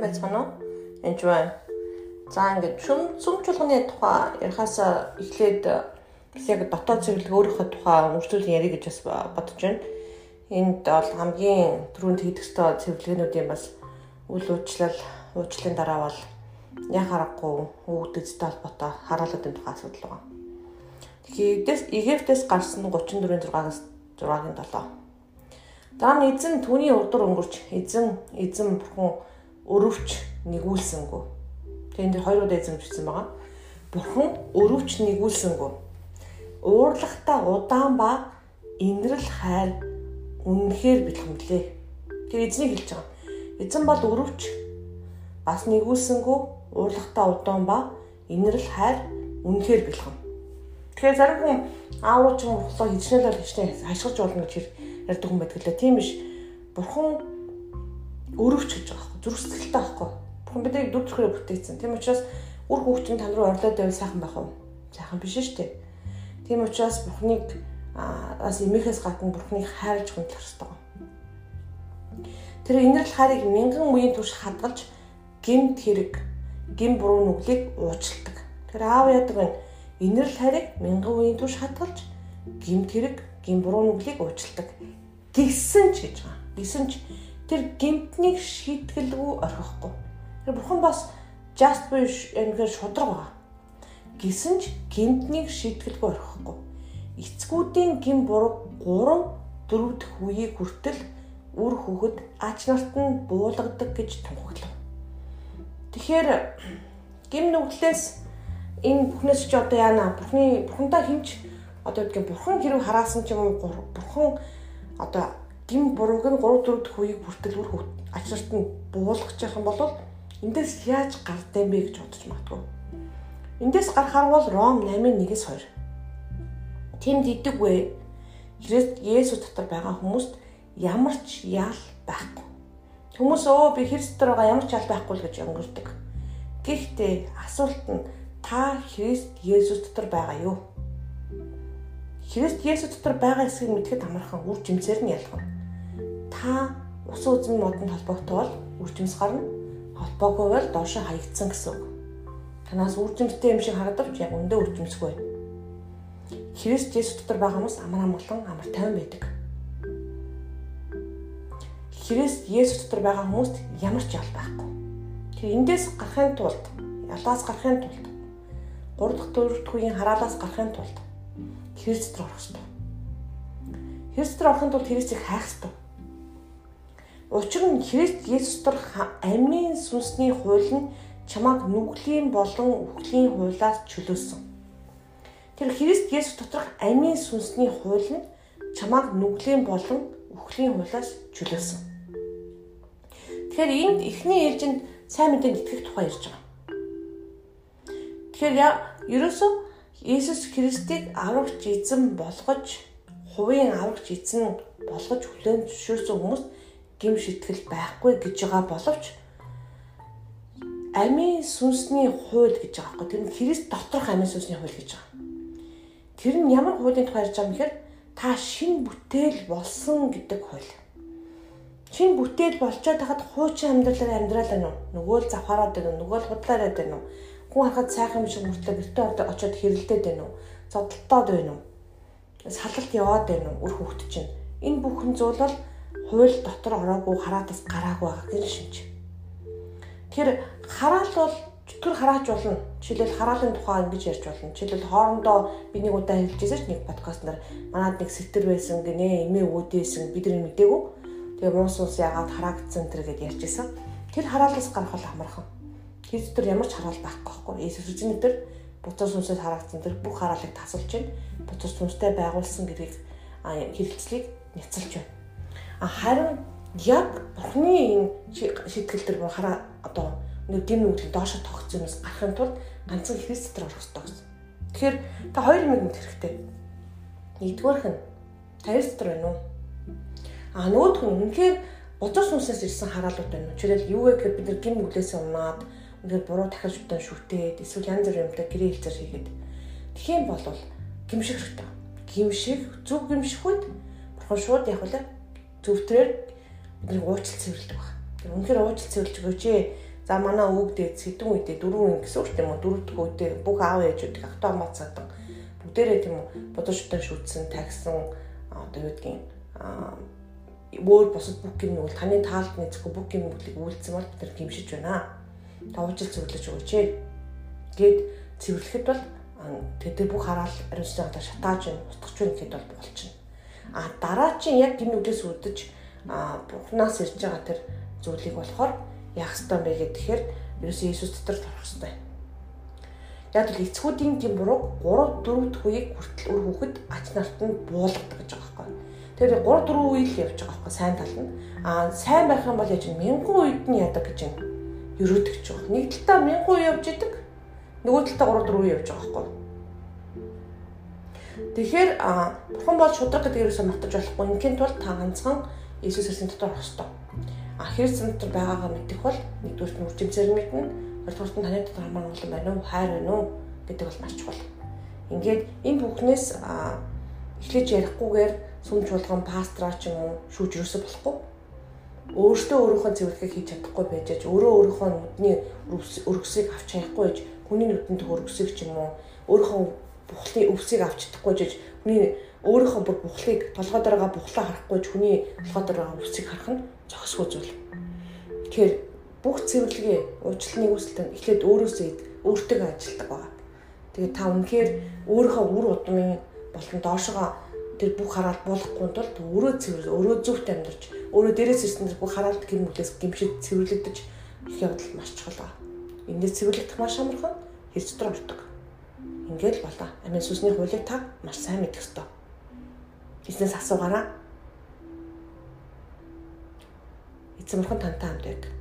сайн байцгаана уу? Энд байна. За ингээд шүм сүм чуулганы тухай ярихаасаа эхлээд яг дотоод цэвэрлэг өөрийнхөө тухай үргэлжлүүлэн ярих гэж бас бодож байна. Энд бол хамгийн түрүүнд хийх ёстой цэвэрлэгнүүдийн бас үйл уучлал, уучлалын дараа бол яг харахгүй өвдөцтэй холбоотой хараалуудын тухай асуудал байна. Тэгэхээр Египтээс гарсан 34-6-аас 6-гийн 7 Дараа нь эзэн түүний урдуур өнгөрч эзэн эзэн бурхан өрөвч нэгүүлсэнгүү. Тэгээд энэ хоёр удаа эзэмжсэн байгаа. Бурхан өрөвч нэгүүлсэнгүү. Уурлахта удаан ба инрэл хайр үнэнхээр бэлхэмлээ. Тэр эзнийг хэлж байгаа. Эзэн бол өрөвч бас нэгүүлсэнгүү уурлахта удаан ба инрэл хайр үнэнхээр бэлхэм. Тэгэхээр зарим хүн аавч юм болохоо хичнээл хичнээн хашгирч болно гэж ярьдаг хүн байдаг лээ. Тийм биш. Бурхан өрөвч гэж байгаа байхгүй. Зүрх сэтгэлтэй байхгүй. Бурхан биднийг дүр төрхөөр бүтээсэн. Тийм учраас үр хөвгчн тань руу орлоод байвал сайхан байх уу? Сайхан биш шүү дээ. Тийм учраас Бурханыг бас эмээхээс гадна Бурханыг хайрлж хүндлэх хэрэгтэй. Тэр инэрл хайрыг мянган үеийн турш хадгалж гимт хэрэг, гим буруу нүглийг уучладаг. Тэр аав яадаг вэ? Инэрл хайрыг мянган үеийн турш хадгалж гимт хэрэг, гим буруу нүглийг уучладаг гисэн ч гэж байгаа. Гисэн ч тэр гимтнийг шийтгэлгүй орхихгүй. Тэр бурхан бас just буюу ингээд шудраг байгаа. Гисэн ч гимтнийг шийтгэлгүй орхихгүй. Эцгүүдийн гим буруу 3 4 дэх үеийг хүртэл үр хөвгөд ач нарт нь буулгадаг гэж тунхаглав. Тэгэхээр гим нүглээс энэ бүхнээс ч одоо яана бурхны бурхандаа хинч одоо үгэн бурхан хэрэг хараасан ч юм уу бурхан одоо гим бурууг нь 3 4 дэх үеийг бүртэл үр хөвт ачаарт нь буулгах гэх юм бол эндээс яаж гардаа бэ гэж бодож магадгүй. Эндээс гарахаар бол Ром 8:1-с 2. Тэнд идэггүй Христ Есүс дотор байгаа хүмүүст ямар ч ял байхгүй. Хүмүүс өө би Христ дотор байгаа ямар ч ял байхгүй л гэж өнгөрдөг. Гэхдээ асуулт нь та Христ Есүс дотор байгаа юу? Христ Есүс дотор байгаа эсгийг мэдхэд амархан үр жимсээр нь ялгав. Та ус үзэн модонд холбогтой бол үр жимс гарна. Холбоогүй бол доошо хаягдсан гэсэн үг. Танаас үр жимстэй юм шиг харагдавч яг өндөө үр жимсгүй. Христ Есүс дотор байгаа хүмүүс амар амгалан амар тайван байдаг. Христ Есүс дотор байгаа хүмүүст ямар ч ял байхгүй. Тэр эндээс гарахын тулд, ялаас гарахын тулд, 3 дахь 4 дахь үеийн хараалаас гарахын тулд Христ рүү орох хэрэгтэй. Христ рүү орохын тулд Христийг хайх хэрэгтэй. Учир нь Христ Есүс дор амийн сүнсний хууль нь чамайг нүглийн болон үхлийн хуулиас чөлөөсөн. Тэр Христ Есүс доторх амийн сүнсний хууль нь чамайг нүглийн болон үхлийн хуулиас чөлөөсөн. Тэгэхээр энд эхний ээлжинд сайн мэдээнд итгэх тухай ярьж байгаа. Тэгэхээр ерөөсөө Иесус Христийг аврагч эзэн болгож, хувийн аврагч эзэн болгож хүлээн зөвшөөрсөн хүмүүс гим шитгэл байхгүй гэж байгаа боловч амийн сүнсний хууль гэж байгаа байхгүй. Тэр нь Христ доторх амийн сүнсний хууль гэж байгаа. Тэр нь ямар хуулийн тухай ярьж байгаа юм гэхээр та шин бүтээл болсон гэдэг хууль. Шин бүтээл болчоод хахад хуучин амьдралаар амьдрал байна уу? Нөгөө л завхаараад байна уу? Нөгөө л худлаараад байна уу? Хүн харахад сайхан юм шиг мөртлөө гэртээ ордог очиод хэрэлдээд байна уу? Зодтолтоод байна уу? Салалт яваад байна уу? Үр хөвгт чинь. Энэ бүхэн зүйл бол хууль дотор ороогүй хараатаас гараагүй байгаа гэн шинж. Тэр хараал бол тэр хараач болно. Жишээлбэл хараалын тухай ингэж ярьж болно. Жишээлбэл хоорондоо би нэг удаа хэлжсэн ч нэг подкаст нар манад нэг сэтэр байсан гинэ, эмээ өвдөөсөн бид нар мэдээгүй. Тэгээ муус ус яагаад хараагдсан тэр гэдээ ярьжсэн. Тэр хараалаас гарах бол амархан. Христ төр ямар ч хараал байхгүй байхгүй. Иесус эзэн өдөр бутар сүнсээс хараагдсан тэр бүх хараалыг тасалж байна. Бутар сүнстэй байгуулсан гэдгийг хэрэгцлийг няцалж байна. Харин яг Бурхны энэ шийтгэл төр хараа одоо нэг дэм нүглийн доошо тогтсон юмс гарахын тулд ганцхан Христ дотор орох хэрэгтэй гэсэн. Тэгэхээр та хоёр юм мэд хэрэгтэй. Нэгдүгээрх нь та Христ дотор байна уу? А нөгөөх нь үнэхээр бутар сүнсээс ирсэн хараалууд байна уу? Жишээлбэл юу вэ гэхээр бид нар гин нүглээсээ унаад ингээд буруу дахиж удаан шүтээд эсвэл янз бүрийн юмтай гэрээ хэлцэр хийгээд тэгэх юм бол гимших хэрэгтэй. Гимших зөв гимших үед бурхан шууд яг үлээ зөвтрээр бидний уучлал цэвэрлдэг баг. Тэр үнэхээр уучлал цэвэрлж өгөөч ээ. За манай өвгдээ сэдвэн үедээ дөрөв ингэсэн үг тийм үү дөрөв дэх үедээ бүх аав ээжүүдийг автомат цаадан бүгдээрээ тийм үү бодолчтой шүтсэн тагсан одоо юу гэдгийг аа өөр бусад бүх юм бол таны таалд нэцэхгүй бүх юм бүлийг үйлдсэн бол бид нар гимшиж байна. Та уучлал зөвлөж өгөөч. Гээд цэвэрлэхэд бол тэр бүх хараал ариунсны одоо шатааж байна, утгах байна гэхэд бол болчихно. А дараа чинь яг гин үдээс үдэж а бурхнаас ирж байгаа тэр зүйлийг болохоор яах ёстой бэ гэхээр ерөөсөө Иесус дотор орох ёстой. Яг л эцгүүдийн тийм буруу 3 4 дэх үеийг хүртэл өр хүүхэд ач нарт нь буулгадаг гэж байгаа байхгүй. Тэр 3 4 үе л явж байгаа байхгүй сайн тал нь. Аа сайн байх юм бол яаж мянган үед нь яадаг гэж юм. Ерөөдөг ч байгаа. Нэг талтаа мянган үе явж идэг. Нөгөө талтаа 3 4 үе явж байгаа байхгүй. Тэгэхээр бурхан бол шудраг гэдэг ерөөсөө мартаж болохгүй. Ингийн тулд та ганцхан Иесус Христосийн дотор орох ёстой. А Христ дотор байгаагаа мэдэх бол нэгдүгээр нь үржимсээр мэднэ. Хоёрдугаар нь таны дотор хамаар олон байна уу? Хайр байна уу? гэдэг бол маш чухал. Ингээд энэ бүхнээс эхлэж ярихгүйгээр сүм чуулган пастраа ч юм уу шүүж юусоо болохгүй. Өөртөө өөрийнхөө цэвэрлэгийг хийж чадахгүй байж аж өөрөө өөрийнхөө нүдний өргөсийг авч чадахгүй байж хүний нүдэнд өргөсийг ч юм уу өөрийнхөө бухлын өвсийг авч чадахгүй жиж хүний өөрийнхөө бүр бухлыг толгой дээрээ бухлаа харахгүй ч хүний толгой дээрээ өвсийг харах нь зохисгүй зүйл. Тэгэхээр бүх цэвэрлэгээ уучлалын үүсэлтэн эхлээд өөрөөсөө өөртөө ажилтдаг байгаа. Тэгээд та үнэхээр өөрийнхөө үр удмын болон доошогоо тэр бүх хараалт болохгүй тулд өөрөө цэвэр өөрөө зөвхт амьдарч өөрөө дээрээс ирсэн бүх хараалт бүлээс гимшид цэвэрлэгдэж их явдал маш чухал байна. Эндээс цэвэрлэгдэх маш амархан хэрэг дотор ордог. Ингээд л болоо. Амин сүсний хуулийг та маш сайн мэдэх ёстой. Бизнес асуугаараа. Эцэмхэн тантай хамт байдаг.